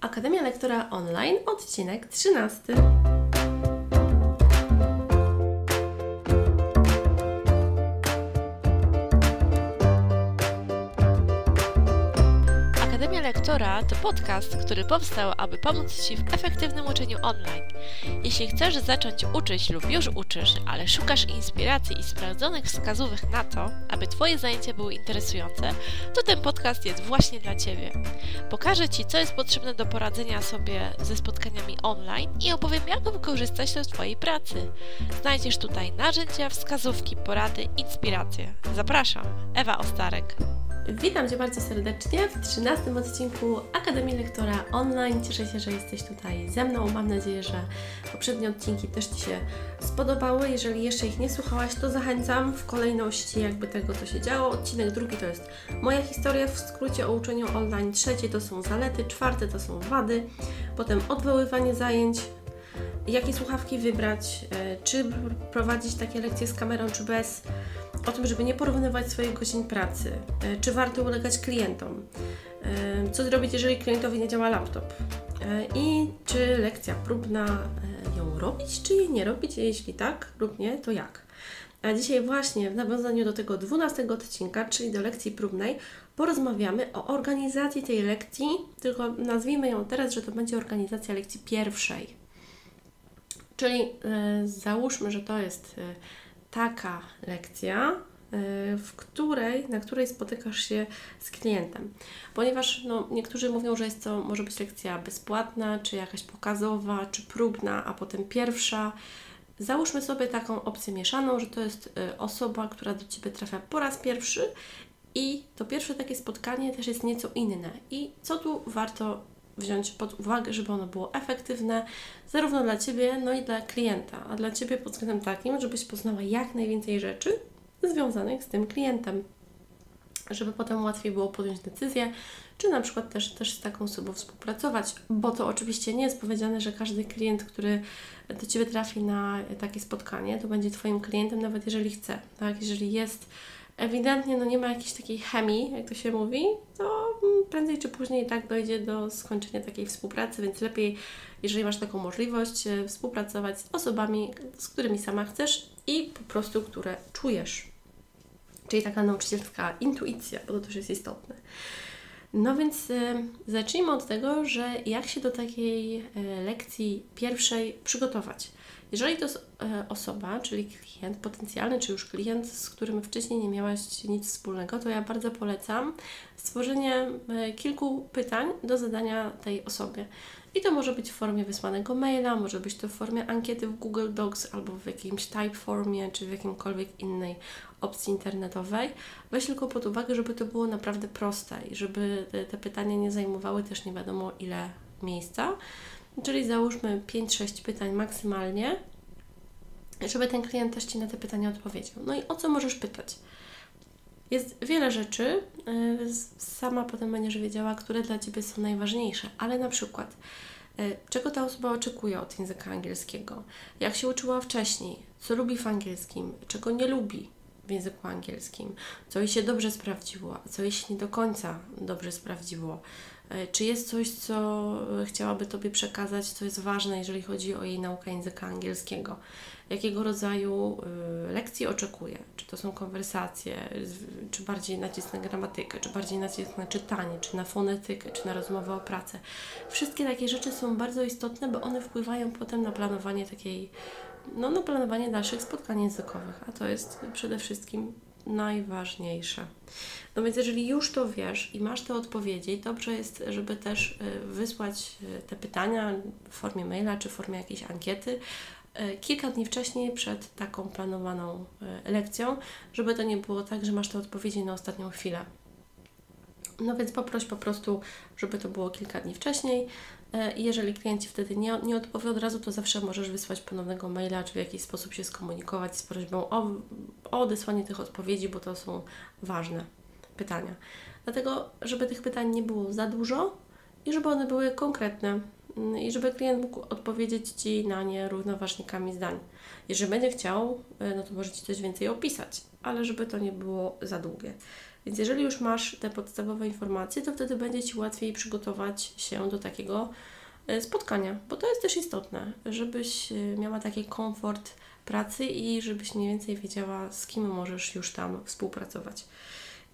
Akademia Lektora Online, odcinek 13. Lektora to podcast, który powstał, aby pomóc Ci w efektywnym uczeniu online. Jeśli chcesz zacząć uczyć lub już uczysz, ale szukasz inspiracji i sprawdzonych wskazówek na to, aby Twoje zajęcia były interesujące, to ten podcast jest właśnie dla Ciebie. Pokażę Ci, co jest potrzebne do poradzenia sobie ze spotkaniami online i opowiem, jak wykorzystać to w Twojej pracy. Znajdziesz tutaj narzędzia, wskazówki, porady, inspiracje. Zapraszam, Ewa Ostarek. Witam Cię bardzo serdecznie w 13 odcinku Akademii Lektora Online. Cieszę się, że jesteś tutaj ze mną. Mam nadzieję, że poprzednie odcinki też Ci się spodobały. Jeżeli jeszcze ich nie słuchałaś, to zachęcam w kolejności jakby tego, co się działo. Odcinek drugi to jest moja historia w skrócie o uczeniu online. Trzeci to są zalety, czwarte to są wady, potem odwoływanie zajęć, jakie słuchawki wybrać, e, czy prowadzić takie lekcje z kamerą, czy bez, o tym, żeby nie porównywać swoich godzin pracy, e, czy warto ulegać klientom, e, co zrobić, jeżeli klientowi nie działa laptop i czy lekcja próbna ją robić, czy jej nie robić, jeśli tak lub nie, to jak. A dzisiaj właśnie w nawiązaniu do tego 12 odcinka, czyli do lekcji próbnej, porozmawiamy o organizacji tej lekcji, tylko nazwijmy ją teraz, że to będzie organizacja lekcji pierwszej. Czyli y, załóżmy, że to jest y, taka lekcja, y, w której, na której spotykasz się z klientem. Ponieważ no, niektórzy mówią, że jest to może być lekcja bezpłatna, czy jakaś pokazowa, czy próbna, a potem pierwsza. Załóżmy sobie taką opcję mieszaną, że to jest osoba, która do Ciebie trafia po raz pierwszy i to pierwsze takie spotkanie też jest nieco inne. I co tu warto wziąć pod uwagę, żeby ono było efektywne zarówno dla Ciebie, no i dla klienta, a dla Ciebie pod względem takim, żebyś poznała jak najwięcej rzeczy związanych z tym klientem, żeby potem łatwiej było podjąć decyzję, czy na przykład też, też z taką osobą współpracować, bo to oczywiście nie jest powiedziane, że każdy klient, który do Ciebie trafi na takie spotkanie, to będzie Twoim klientem, nawet jeżeli chce, tak? Jeżeli jest ewidentnie no nie ma jakiejś takiej chemii, jak to się mówi, to prędzej czy później tak dojdzie do skończenia takiej współpracy, więc lepiej, jeżeli masz taką możliwość, e, współpracować z osobami, z którymi sama chcesz i po prostu, które czujesz. Czyli taka nauczycielska intuicja, bo to też jest istotne. No więc y, zacznijmy od tego, że jak się do takiej y, lekcji pierwszej przygotować. Jeżeli to jest e, osoba, czyli klient potencjalny, czy już klient, z którym wcześniej nie miałaś nic wspólnego, to ja bardzo polecam stworzenie kilku pytań do zadania tej osobie. I to może być w formie wysłanego maila, może być to w formie ankiety w Google Docs albo w jakimś typeformie, czy w jakimkolwiek innej opcji internetowej. Weź tylko pod uwagę, żeby to było naprawdę proste i żeby te, pytania nie zajmowały też nie wiadomo ile miejsca. Czyli załóżmy 5-6 pytań maksymalnie, żeby ten klient też Ci na te pytania odpowiedział. No i o co możesz pytać? Jest wiele rzeczy, y, sama potem będziesz wiedziała, które dla Ciebie są najważniejsze, ale na przykład, y, czego ta osoba oczekuje od języka angielskiego, jak się uczyła wcześniej, co lubi w angielskim, czego nie lubi w języku angielskim, co jej się dobrze sprawdziło, co jej się nie do końca dobrze sprawdziło, E, czy jest coś, co chciałaby Tobie przekazać, co jest ważne, jeżeli chodzi o jej naukę języka angielskiego? Jakiego rodzaju y, lekcji oczekuje? Czy to są konwersacje, czy bardziej nacisk na gramatykę, czy bardziej nacisk na czytanie, czy na fonetykę, czy na rozmowę o pracę? Wszystkie takie rzeczy są bardzo istotne, bo one wpływają potem na planowanie takiej, no na planowanie dalszych spotkań językowych, a to jest przede wszystkim najważniejsze. No więc jeżeli już to wiesz i masz te odpowiedzi, dobrze jest, żeby też y, wysłać y, te pytania w formie maila czy w formie jakiejś ankiety kilka dni wcześniej przed taką planowaną lekcją, żeby to nie było tak, że masz te odpowiedzi na ostatnią chwilę. No więc poproś po prostu, żeby to było kilka dni wcześniej. I jeżeli klient Ci wtedy nie, nie odpowie od razu, to zawsze możesz wysłać ponownego maila, czy w jakiś sposób się skomunikować z prośbą o, o odesłanie tych odpowiedzi, bo to są ważne pytania. Dlatego, żeby tych pytań nie było za dużo i żeby one były konkretne mm, i żeby klient mógł odpowiedzieć Ci na nie równoważnikami zdań. Jeżeli będzie chciał, e, no to może Ci coś więcej opisać, ale żeby to nie było za długie. Więc jeżeli już masz te podstawowe informacje, to wtedy będzie Ci łatwiej przygotować się do takiego e, spotkania, bo to jest też istotne, żebyś e, miała taki komfort pracy i żebyś mniej więcej wiedziała, z kim możesz już tam współpracować.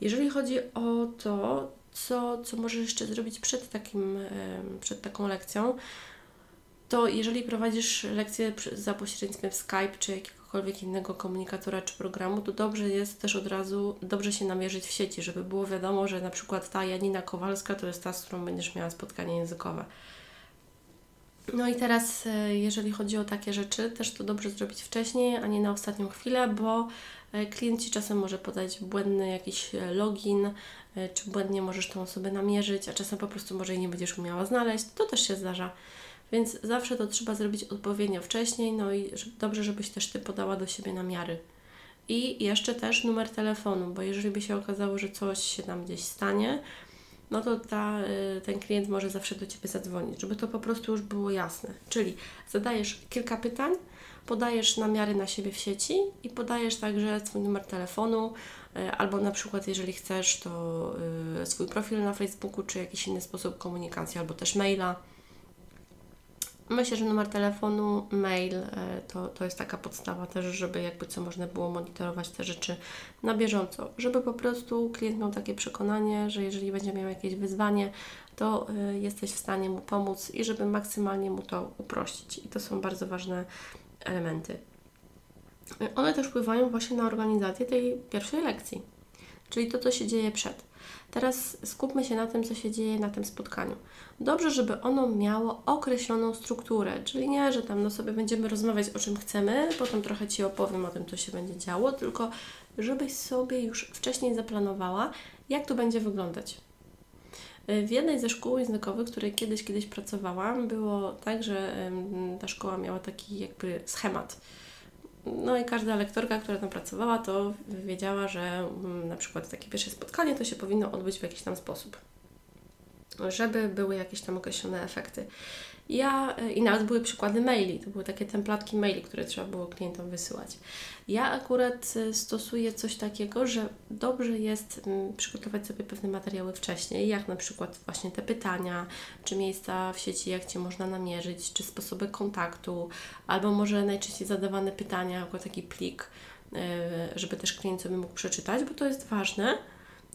Jeżeli chodzi o to, co, co możesz jeszcze zrobić przed, takim, przed taką lekcją, to jeżeli prowadzisz lekcję za pośrednictwem Skype czy jakiegokolwiek innego komunikatora czy programu, to dobrze jest też od razu dobrze się namierzyć w sieci, żeby było wiadomo, że na przykład ta Janina Kowalska to jest ta, z którą będziesz miała spotkanie językowe. No i teraz, e, jeżeli chodzi o takie rzeczy, też to dobrze zrobić wcześniej, a nie na ostatnią chwilę, bo e, klient Ci czasem może podać błędny jakiś e, login, czy błędnie możesz tą osobę namierzyć, a czasem po prostu może jej nie będziesz umiała znaleźć. To też się zdarza. Więc zawsze to trzeba zrobić odpowiednio wcześniej, no i dobrze, żebyś też Ty podała do siebie namiary. I jeszcze też numer telefonu, bo jeżeli by się okazało, że coś się tam gdzieś stanie, no to ta, y, ten klient może zawsze do Ciebie zadzwonić, żeby to po prostu już było jasne. Czyli zadajesz kilka pytań, podajesz namiary na siebie w sieci i podajesz także swój numer telefonu, y, albo na przykład, jeżeli chcesz, to y, swój profil na Facebooku, czy jakiś inny sposób komunikacji, albo też maila Myślę, że numer telefonu, mail e, to, to jest taka podstawa też, żeby jakby co można było monitorować te rzeczy na bieżąco, żeby po prostu klient miał takie przekonanie, że jeżeli będzie miał jakieś wyzwanie, to e, jesteś w stanie mu pomóc i żeby maksymalnie mu to uprościć. I to są bardzo ważne elementy. One też wpływają właśnie na organizację tej pierwszej lekcji, czyli to, co się dzieje przed. Teraz skupmy się na tym, co się dzieje na tym spotkaniu. Dobrze, żeby ono miało określoną strukturę, czyli nie, że tam no sobie będziemy rozmawiać o czym chcemy, potem trochę Ci opowiem o tym, co się będzie działo, tylko żebyś sobie już wcześniej zaplanowała, jak to będzie wyglądać. W jednej ze szkół językowych, w której kiedyś, kiedyś pracowałam, było tak, że ta szkoła miała taki jakby schemat. No i każda lektorka, która tam pracowała, to wiedziała, że mm, na przykład takie pierwsze spotkanie to się powinno odbyć w jakiś tam sposób, żeby były jakieś tam określone efekty. Ja, i nawet były przykłady maili, to były takie templatki maili, które trzeba było klientom wysyłać. Ja akurat y, stosuję coś takiego, że dobrze jest przygotować sobie pewne materiały wcześniej, jak na przykład właśnie te pytania, czy miejsca w sieci, jak Cię można namierzyć, czy sposoby kontaktu, albo może najczęściej zadawane pytania, jako taki plik, y, żeby też klient sobie mógł przeczytać, bo to jest ważne,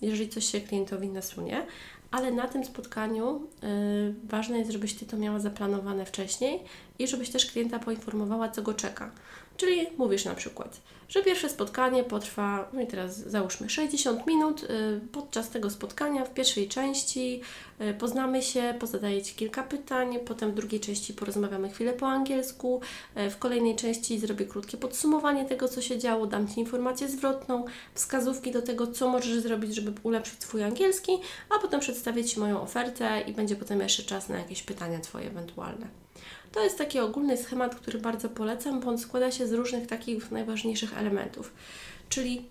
jeżeli coś się klientowi nasunie, ale na tym spotkaniu y, ważne jest, żebyś Ty to miała zaplanowane wcześniej i żebyś też klienta poinformowała, co go czeka. Czyli mówisz na przykład, że pierwsze spotkanie potrwa, no i teraz załóżmy 60 minut. Y, podczas tego spotkania w pierwszej części y, poznamy się, pozadaję Ci kilka pytań, potem w drugiej części porozmawiamy chwilę po angielsku, y, w kolejnej części zrobię krótkie podsumowanie tego, co się działo, dam Ci informację zwrotną, wskazówki do tego, co możesz zrobić, żeby ulepszyć swój angielski, a potem przedstawię Ci moją ofertę i będzie potem jeszcze czas na jakieś pytania Twoje ewentualne. To jest taki ogólny schemat, który bardzo polecam, bo on składa się z różnych takich najważniejszych elementów. Czyli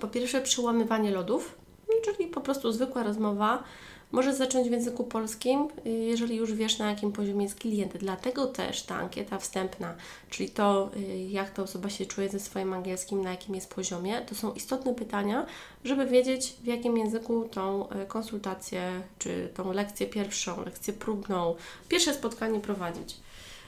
po pierwsze przełamywanie lodów, czyli po prostu zwykła rozmowa, Możesz zacząć w języku polskim, y, jeżeli już wiesz, na jakim poziomie jest klient. Dlatego też ta ankieta wstępna, czyli to, y, jak ta osoba się czuje ze swoim angielskim, na jakim jest poziomie, to są istotne pytania, żeby wiedzieć, w jakim języku tą y, konsultację, czy tą lekcję pierwszą, lekcję próbną, pierwsze spotkanie prowadzić.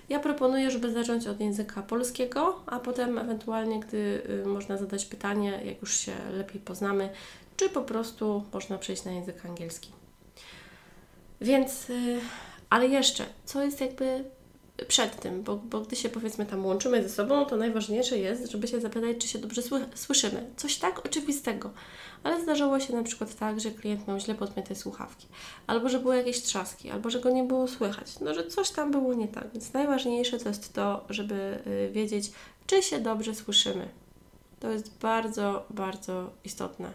Ja proponuję, żeby zacząć od języka polskiego, a potem ewentualnie, gdy można zadać pytanie, jak już się lepiej poznamy, czy po prostu można przejść na język angielski. Więc, y, ale jeszcze, co jest jakby przed tym, bo, bo gdy się powiedzmy tam łączymy ze sobą, to najważniejsze jest, żeby się zapytać, czy się dobrze słyszymy. Coś tak oczywistego. Ale zdarzyło się na przykład tak, że klient miał źle podpięte słuchawki, albo że były jakieś trzaski, albo że go nie było słychać, no że coś tam było nie tak. Więc najważniejsze to jest to, żeby y, wiedzieć, czy się dobrze słyszymy. To jest bardzo, bardzo istotne.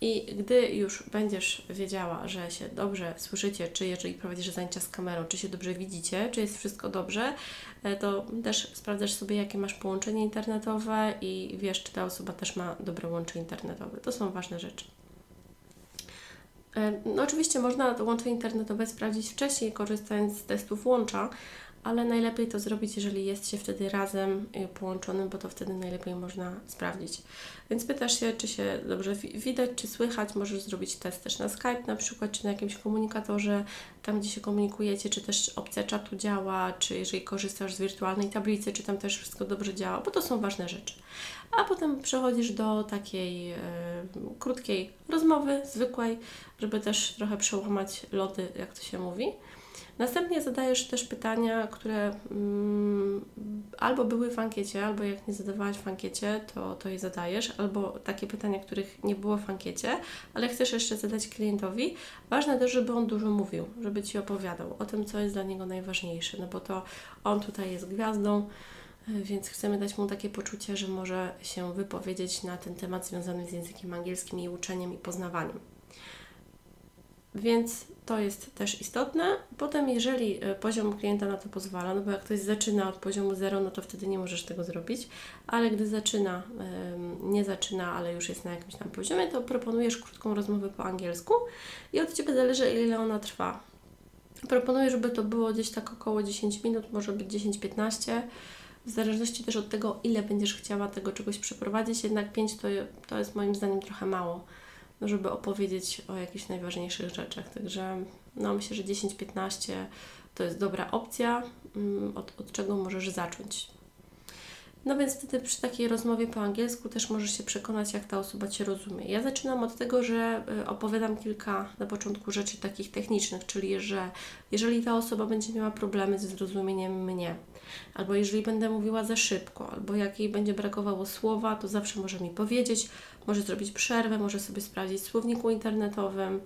I gdy już będziesz wiedziała, że się dobrze słyszycie, czy jeżeli prowadzisz zajęcia z kamerą, czy się dobrze widzicie, czy jest wszystko dobrze, e, to też sprawdzasz sobie, jakie masz połączenie internetowe i wiesz, czy ta osoba też ma dobre łącze internetowe. To są ważne rzeczy. E, no oczywiście można to łącze internetowe sprawdzić wcześniej, korzystając z testów łącza, ale najlepiej to zrobić, jeżeli jest się wtedy razem y, połączonym, bo to wtedy najlepiej można sprawdzić. Więc pytasz się, czy się dobrze widać, czy słychać. Możesz zrobić test też na Skype na przykład, czy na jakimś komunikatorze, tam gdzie się komunikujecie, czy też opcja czatu działa, czy jeżeli korzystasz z wirtualnej tablicy, czy tam też wszystko dobrze działa, bo to są ważne rzeczy. A potem przechodzisz do takiej y, krótkiej rozmowy, zwykłej, żeby też trochę przełamać lody, jak to się mówi. Następnie zadajesz też pytania, które mm, albo były w ankiecie, albo jak nie zadawałaś w ankiecie, to, to je zadajesz, albo takie pytania, których nie było w ankiecie, ale chcesz jeszcze zadać klientowi. Ważne też, żeby on dużo mówił, żeby Ci opowiadał o tym, co jest dla niego najważniejsze, no bo to on tutaj jest gwiazdą, więc chcemy dać mu takie poczucie, że może się wypowiedzieć na ten temat związany z językiem angielskim i uczeniem i poznawaniem. Więc to jest też istotne. Potem, jeżeli e, poziom klienta na to pozwala, no bo jak ktoś zaczyna od poziomu 0, no to wtedy nie możesz tego zrobić, ale gdy zaczyna, nie zaczyna, ale już jest na jakimś tam poziomie, to proponujesz krótką rozmowę po angielsku i od Ciebie zależy, ile ona trwa. Proponuję, żeby to było gdzieś tak około 10 minut, może być 10-15, w zależności też od tego, ile będziesz chciała tego czegoś przeprowadzić, jednak 5 to, to jest moim zdaniem trochę mało żeby opowiedzieć o jakichś najważniejszych rzeczach. Także no, myślę, że 10-15 to jest dobra opcja, mm, od, od czego możesz zacząć. No więc wtedy przy takiej rozmowie po angielsku też możesz się przekonać, jak ta osoba Cię rozumie. Ja zaczynam od tego, że y, opowiadam kilka na początku rzeczy takich technicznych, czyli że jeżeli ta osoba będzie miała problemy ze zrozumieniem mnie, albo jeżeli będę mówiła za szybko, albo jak jej będzie brakowało słowa, to zawsze może mi powiedzieć, może zrobić przerwę, może sobie sprawdzić w słowniku internetowym.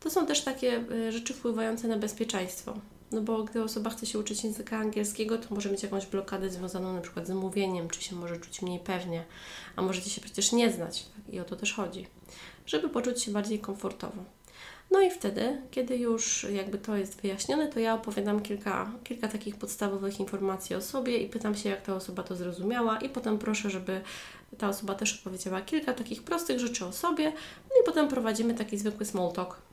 To są też takie y, rzeczy wpływające na bezpieczeństwo. No bo gdy osoba chce się uczyć języka angielskiego, to może mieć jakąś blokadę związaną na przykład z mówieniem, czy się może czuć mniej pewnie, a możecie się przecież nie znać. I o to też chodzi, żeby poczuć się bardziej komfortowo. No i wtedy, kiedy już jakby to jest wyjaśnione, to ja opowiadam kilka, kilka takich podstawowych informacji o sobie i pytam się, jak ta osoba to zrozumiała, i potem proszę, żeby ta osoba też opowiedziała kilka takich prostych rzeczy o sobie, no i potem prowadzimy taki zwykły small talk.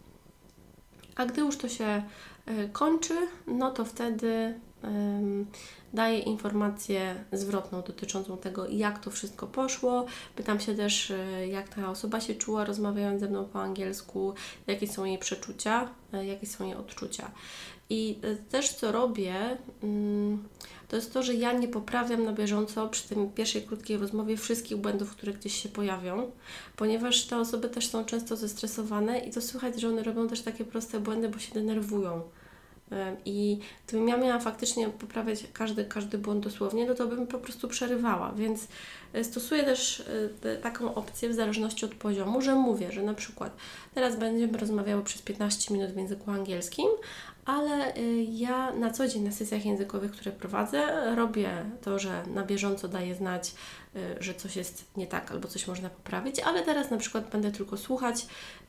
A gdy już to się y, kończy, no to wtedy daję informację zwrotną dotyczącą tego, jak to wszystko poszło. Pytam się też, y, jak ta osoba się czuła, rozmawiając ze mną po angielsku, jakie są jej przeczucia, y, jakie są jej odczucia. I też co robię, mm, to jest to, że ja nie poprawiam na bieżąco przy tej pierwszej krótkiej rozmowie wszystkich błędów, które gdzieś się pojawią, ponieważ te osoby też są często zestresowane i to słychać, że one robią też takie proste błędy, bo się denerwują. I gdybym ja miała faktycznie poprawiać każdy, każdy błąd dosłownie, no to bym po prostu przerywała. Więc e, stosuję też e, taką opcję w zależności od poziomu, że mówię, że na przykład teraz będziemy rozmawiały przez 15 minut w języku angielskim, ale y, ja na co dzień na sesjach językowych, które prowadzę, robię to, że na bieżąco daję znać, y, że coś jest nie tak albo coś można poprawić, ale teraz na przykład będę tylko słuchać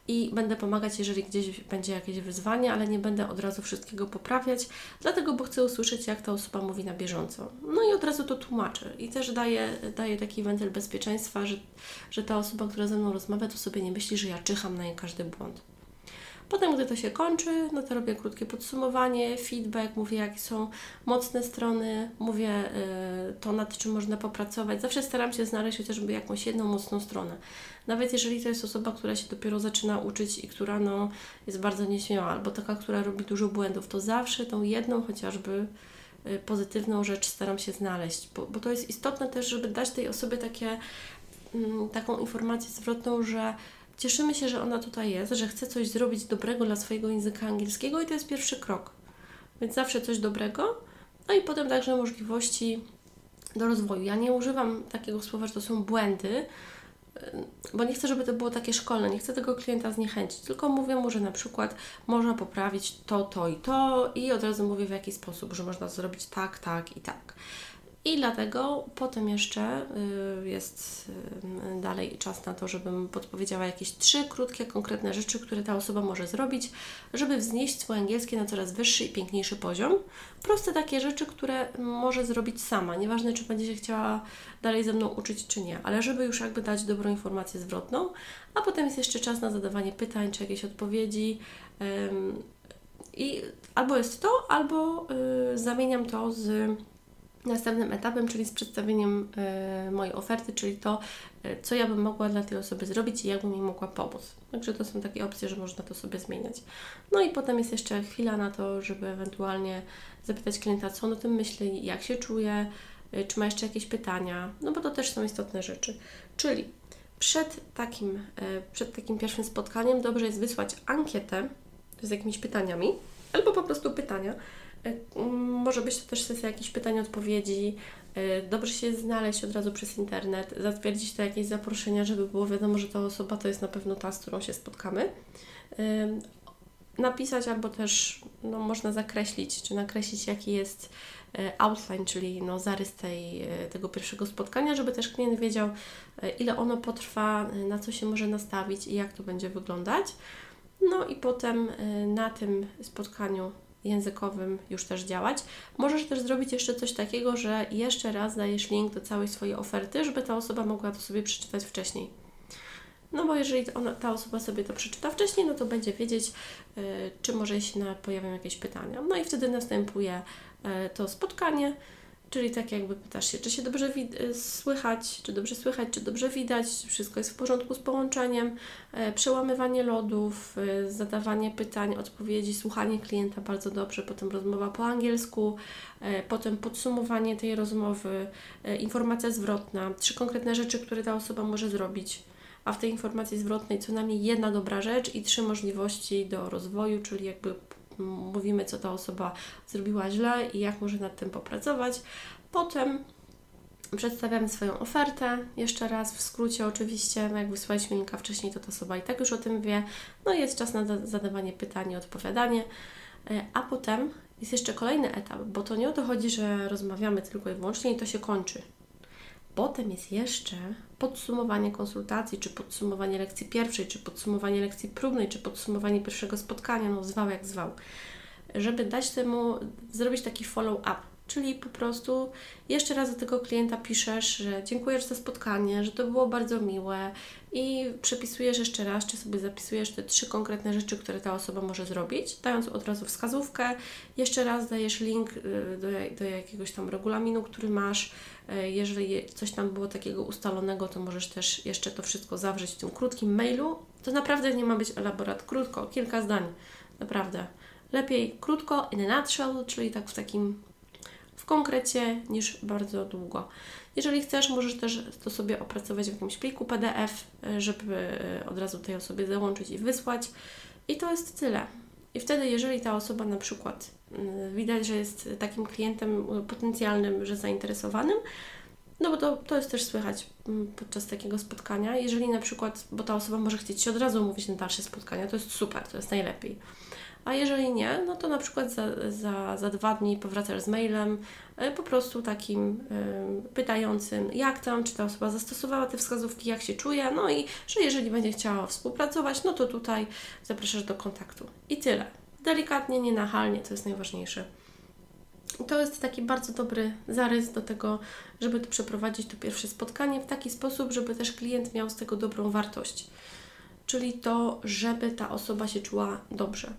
i będę pomagać, jeżeli gdzieś będzie jakieś wyzwanie, ale nie będę od razu wszystkiego poprawiać, dlatego, bo chcę usłyszeć, jak ta osoba mówi na bieżąco. No i od razu to tłumaczę i też daję, daję taki wentyl bezpieczeństwa, że, że ta osoba, która ze mną rozmawia, to sobie nie myśli, że ja czyham na jej każdy błąd. Potem, gdy to się kończy, no to robię krótkie podsumowanie, feedback, mówię, jakie są mocne strony, mówię y, to, nad czym można popracować. Zawsze staram się znaleźć chociażby jakąś jedną mocną stronę. Nawet jeżeli to jest osoba, która się dopiero zaczyna uczyć i która no, jest bardzo nieśmiała, albo taka, która robi dużo błędów, to zawsze tą jedną chociażby y, pozytywną rzecz staram się znaleźć, bo, bo to jest istotne też, żeby dać tej osobie takie, mm, taką informację zwrotną, że Cieszymy się, że ona tutaj jest, że chce coś zrobić dobrego dla swojego języka angielskiego i to jest pierwszy krok. Więc zawsze coś dobrego, no i potem także możliwości do rozwoju. Ja nie używam takiego słowa, że to są błędy, bo nie chcę, żeby to było takie szkolne, nie chcę tego klienta zniechęcić, tylko mówię mu, że na przykład można poprawić to, to i to i od razu mówię w jaki sposób, że można zrobić tak, tak i tak. I dlatego potem jeszcze y, jest y, dalej czas na to, żebym podpowiedziała jakieś trzy krótkie, konkretne rzeczy, które ta osoba może zrobić, żeby wznieść swoje angielskie na coraz wyższy i piękniejszy poziom. Proste takie rzeczy, które może zrobić sama, nieważne czy będzie się chciała dalej ze mną uczyć, czy nie, ale żeby już jakby dać dobrą informację zwrotną, a potem jest jeszcze czas na zadawanie pytań czy jakieś odpowiedzi I albo jest to, albo y, zamieniam to z następnym etapem, czyli z przedstawieniem y, mojej oferty, czyli to, y, co ja bym mogła dla tej osoby zrobić i jak bym jej mogła pomóc. Także to są takie opcje, że można to sobie zmieniać. No i potem jest jeszcze chwila na to, żeby ewentualnie zapytać klienta, co on o tym myśli, jak się czuje, y, czy ma jeszcze jakieś pytania, no bo to też są istotne rzeczy. Czyli przed takim, przed takim pierwszym spotkaniem dobrze jest wysłać ankietę z jakimiś pytaniami, albo po prostu pytania. Y, może być to też sesja jakichś pytań, odpowiedzi. Dobrze się znaleźć od razu przez internet, zatwierdzić to jakieś zaproszenia, żeby było wiadomo, że ta osoba to jest na pewno ta, z którą się spotkamy napisać albo też no, można zakreślić, czy nakreślić jaki jest e, outline, czyli no, zarys tej, e, tego pierwszego spotkania, żeby też klient wiedział, e, ile ono potrwa, na co się może nastawić i jak to będzie wyglądać. No i potem na tym spotkaniu językowym już też działać. Możesz też zrobić jeszcze coś takiego, że jeszcze raz dajesz link do całej swojej oferty, żeby ta osoba mogła to sobie przeczytać wcześniej. No bo jeżeli ona, ta osoba sobie to przeczyta wcześniej, no to będzie wiedzieć, y, czy może się pojawią jakieś pytania. No i wtedy następuje y, to spotkanie, czyli tak jakby pytasz się, czy się dobrze y, słychać, czy dobrze słychać, czy dobrze widać, czy wszystko jest w porządku z połączeniem, przełamywanie lodów, zadawanie pytań, odpowiedzi, słuchanie klienta bardzo dobrze, potem rozmowa po angielsku, potem podsumowanie tej rozmowy, informacja zwrotna, trzy konkretne rzeczy, które ta osoba może zrobić a w tej informacji zwrotnej co najmniej jedna dobra rzecz i trzy możliwości do rozwoju, czyli jakby mówimy, co ta osoba zrobiła źle i jak może nad tym popracować. Potem przedstawiamy swoją ofertę, jeszcze raz w skrócie oczywiście, no jak wysłaliśmy linka wcześniej, to ta osoba i tak już o tym wie. No i jest czas na zadawanie pytań i odpowiadanie. E, a potem jest jeszcze kolejny etap, bo to nie o to chodzi, że rozmawiamy tylko i wyłącznie i to się kończy. Potem jest jeszcze podsumowanie konsultacji, czy podsumowanie lekcji pierwszej, czy podsumowanie lekcji próbnej, czy podsumowanie pierwszego spotkania, no zwał jak zwał, żeby dać temu, zrobić taki follow-up, czyli po prostu jeszcze raz do tego klienta piszesz, że dziękuję za spotkanie, że to było bardzo miłe i przepisujesz jeszcze raz, czy sobie zapisujesz te trzy konkretne rzeczy, które ta osoba może zrobić, dając od razu wskazówkę. Jeszcze raz dajesz link y, do, do jakiegoś tam regulaminu, który masz. Y, jeżeli coś tam było takiego ustalonego, to możesz też jeszcze to wszystko zawrzeć w tym krótkim mailu. To naprawdę nie ma być elaborat krótko, kilka zdań. Naprawdę. Lepiej krótko, in a nutshell, czyli tak w takim konkrecie niż bardzo długo. Jeżeli chcesz, możesz też to sobie opracować w jakimś pliku PDF, żeby e, od razu tej osobie załączyć i wysłać. I to jest tyle. I wtedy, jeżeli ta osoba na przykład mm, widać, że jest takim klientem e, potencjalnym, że zainteresowanym, no bo to, to jest też słychać mm, podczas takiego spotkania. Jeżeli na przykład, bo ta osoba może chcieć się od razu umówić na dalsze spotkania, to jest super, to jest najlepiej a jeżeli nie, no to na przykład za, za, za dwa dni powracasz z mailem, e, po prostu takim y, pytającym, jak tam, czy ta osoba zastosowała te wskazówki, jak się czuje, no i że jeżeli będzie chciała współpracować, no to tutaj zapraszasz do kontaktu. I tyle. Delikatnie, nienachalnie, to jest najważniejsze. To jest taki bardzo dobry zarys do tego, żeby przeprowadzić to pierwsze spotkanie w taki sposób, żeby też klient miał z tego dobrą wartość czyli to, żeby ta osoba się czuła dobrze.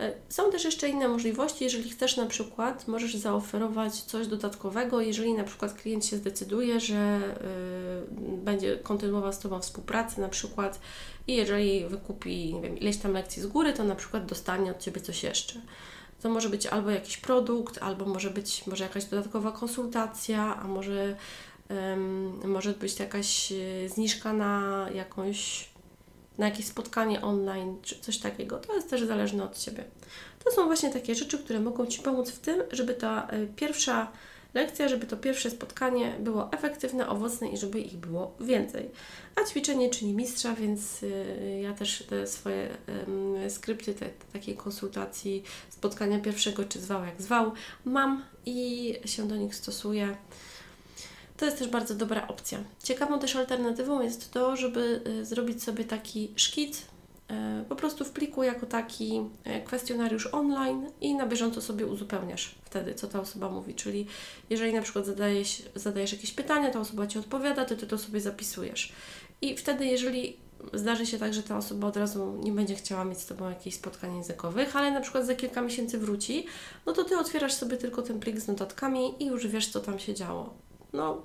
E, są też jeszcze inne możliwości, jeżeli chcesz na przykład, możesz zaoferować coś dodatkowego, jeżeli na przykład klient się zdecyduje, że y, będzie kontynuował z Tobą współpracę na przykład i jeżeli wykupi nie wiem, ileś tam lekcji z góry, to na przykład dostanie od Ciebie coś jeszcze. To może być albo jakiś produkt, albo może być może jakaś dodatkowa konsultacja, a może, może być jakaś e, zniżka na jakąś na jakieś spotkanie online czy coś takiego. To jest też zależne od Ciebie. To są właśnie takie rzeczy, które mogą Ci pomóc w tym, żeby ta y, pierwsza lekcja, żeby to pierwsze spotkanie było efektywne, owocne i żeby ich było więcej. A ćwiczenie czyni mistrza, więc y, ja też te swoje skrypty te, te takiej konsultacji, spotkania pierwszego, czy zwał jak zwał, mam i się do nich stosuję. To jest też bardzo dobra opcja. Ciekawą też alternatywą jest to, żeby y, zrobić sobie taki szkic y, po prostu w pliku jako taki y, kwestionariusz online i na bieżąco sobie uzupełniasz wtedy, co ta osoba mówi. Czyli jeżeli na przykład zadajesz, zadajesz jakieś pytania, ta osoba Ci odpowiada, to Ty to sobie zapisujesz. I wtedy, jeżeli zdarzy się tak, że ta osoba od razu nie będzie chciała mieć z Tobą jakichś spotkań językowych, ale na przykład za kilka miesięcy wróci, no to Ty otwierasz sobie tylko ten plik z notatkami i już wiesz, co tam się działo. No,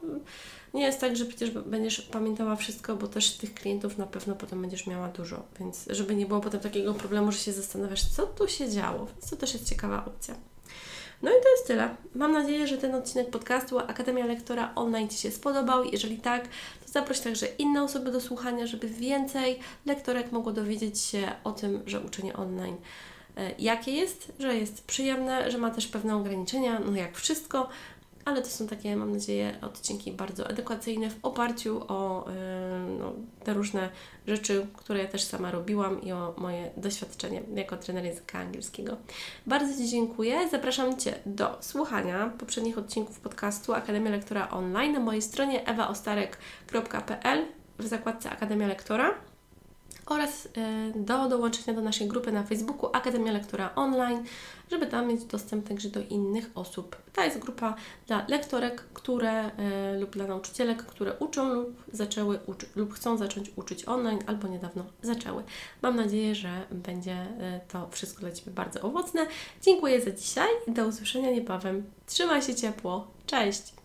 nie jest tak, że przecież będziesz pamiętała wszystko, bo też tych klientów na pewno potem będziesz miała dużo, więc żeby nie było potem takiego problemu, że się zastanawiasz, co tu się działo, więc to też jest ciekawa opcja. No i to jest tyle. Mam nadzieję, że ten odcinek podcastu Akademia Lektora Online Ci się spodobał. Jeżeli tak, to zaproś także inne osoby do słuchania, żeby więcej lektorek mogło dowiedzieć się o tym, że uczenie online e, jakie jest, że jest przyjemne, że ma też pewne ograniczenia, no jak wszystko, ale to są takie, mam nadzieję, odcinki bardzo edukacyjne w oparciu o yy, no, te różne rzeczy, które ja też sama robiłam i o moje doświadczenie jako trener języka angielskiego. Bardzo Ci dziękuję. Zapraszam Cię do słuchania poprzednich odcinków podcastu Akademia Lektora Online na mojej stronie ewaostarek.pl w zakładce Akademia Lektora oraz e, do dołączenia do naszej grupy na Facebooku Akademia Lektora Online, żeby tam mieć dostęp także do innych osób. To jest grupa dla lektorek, które e, lub dla nauczycielek, które uczą lub zaczęły uczyć lub chcą zacząć uczyć online albo niedawno zaczęły. Mam nadzieję, że będzie e, to wszystko dla Ciebie bardzo owocne. Dziękuję za dzisiaj i do usłyszenia niebawem. Trzymaj się ciepło. Cześć!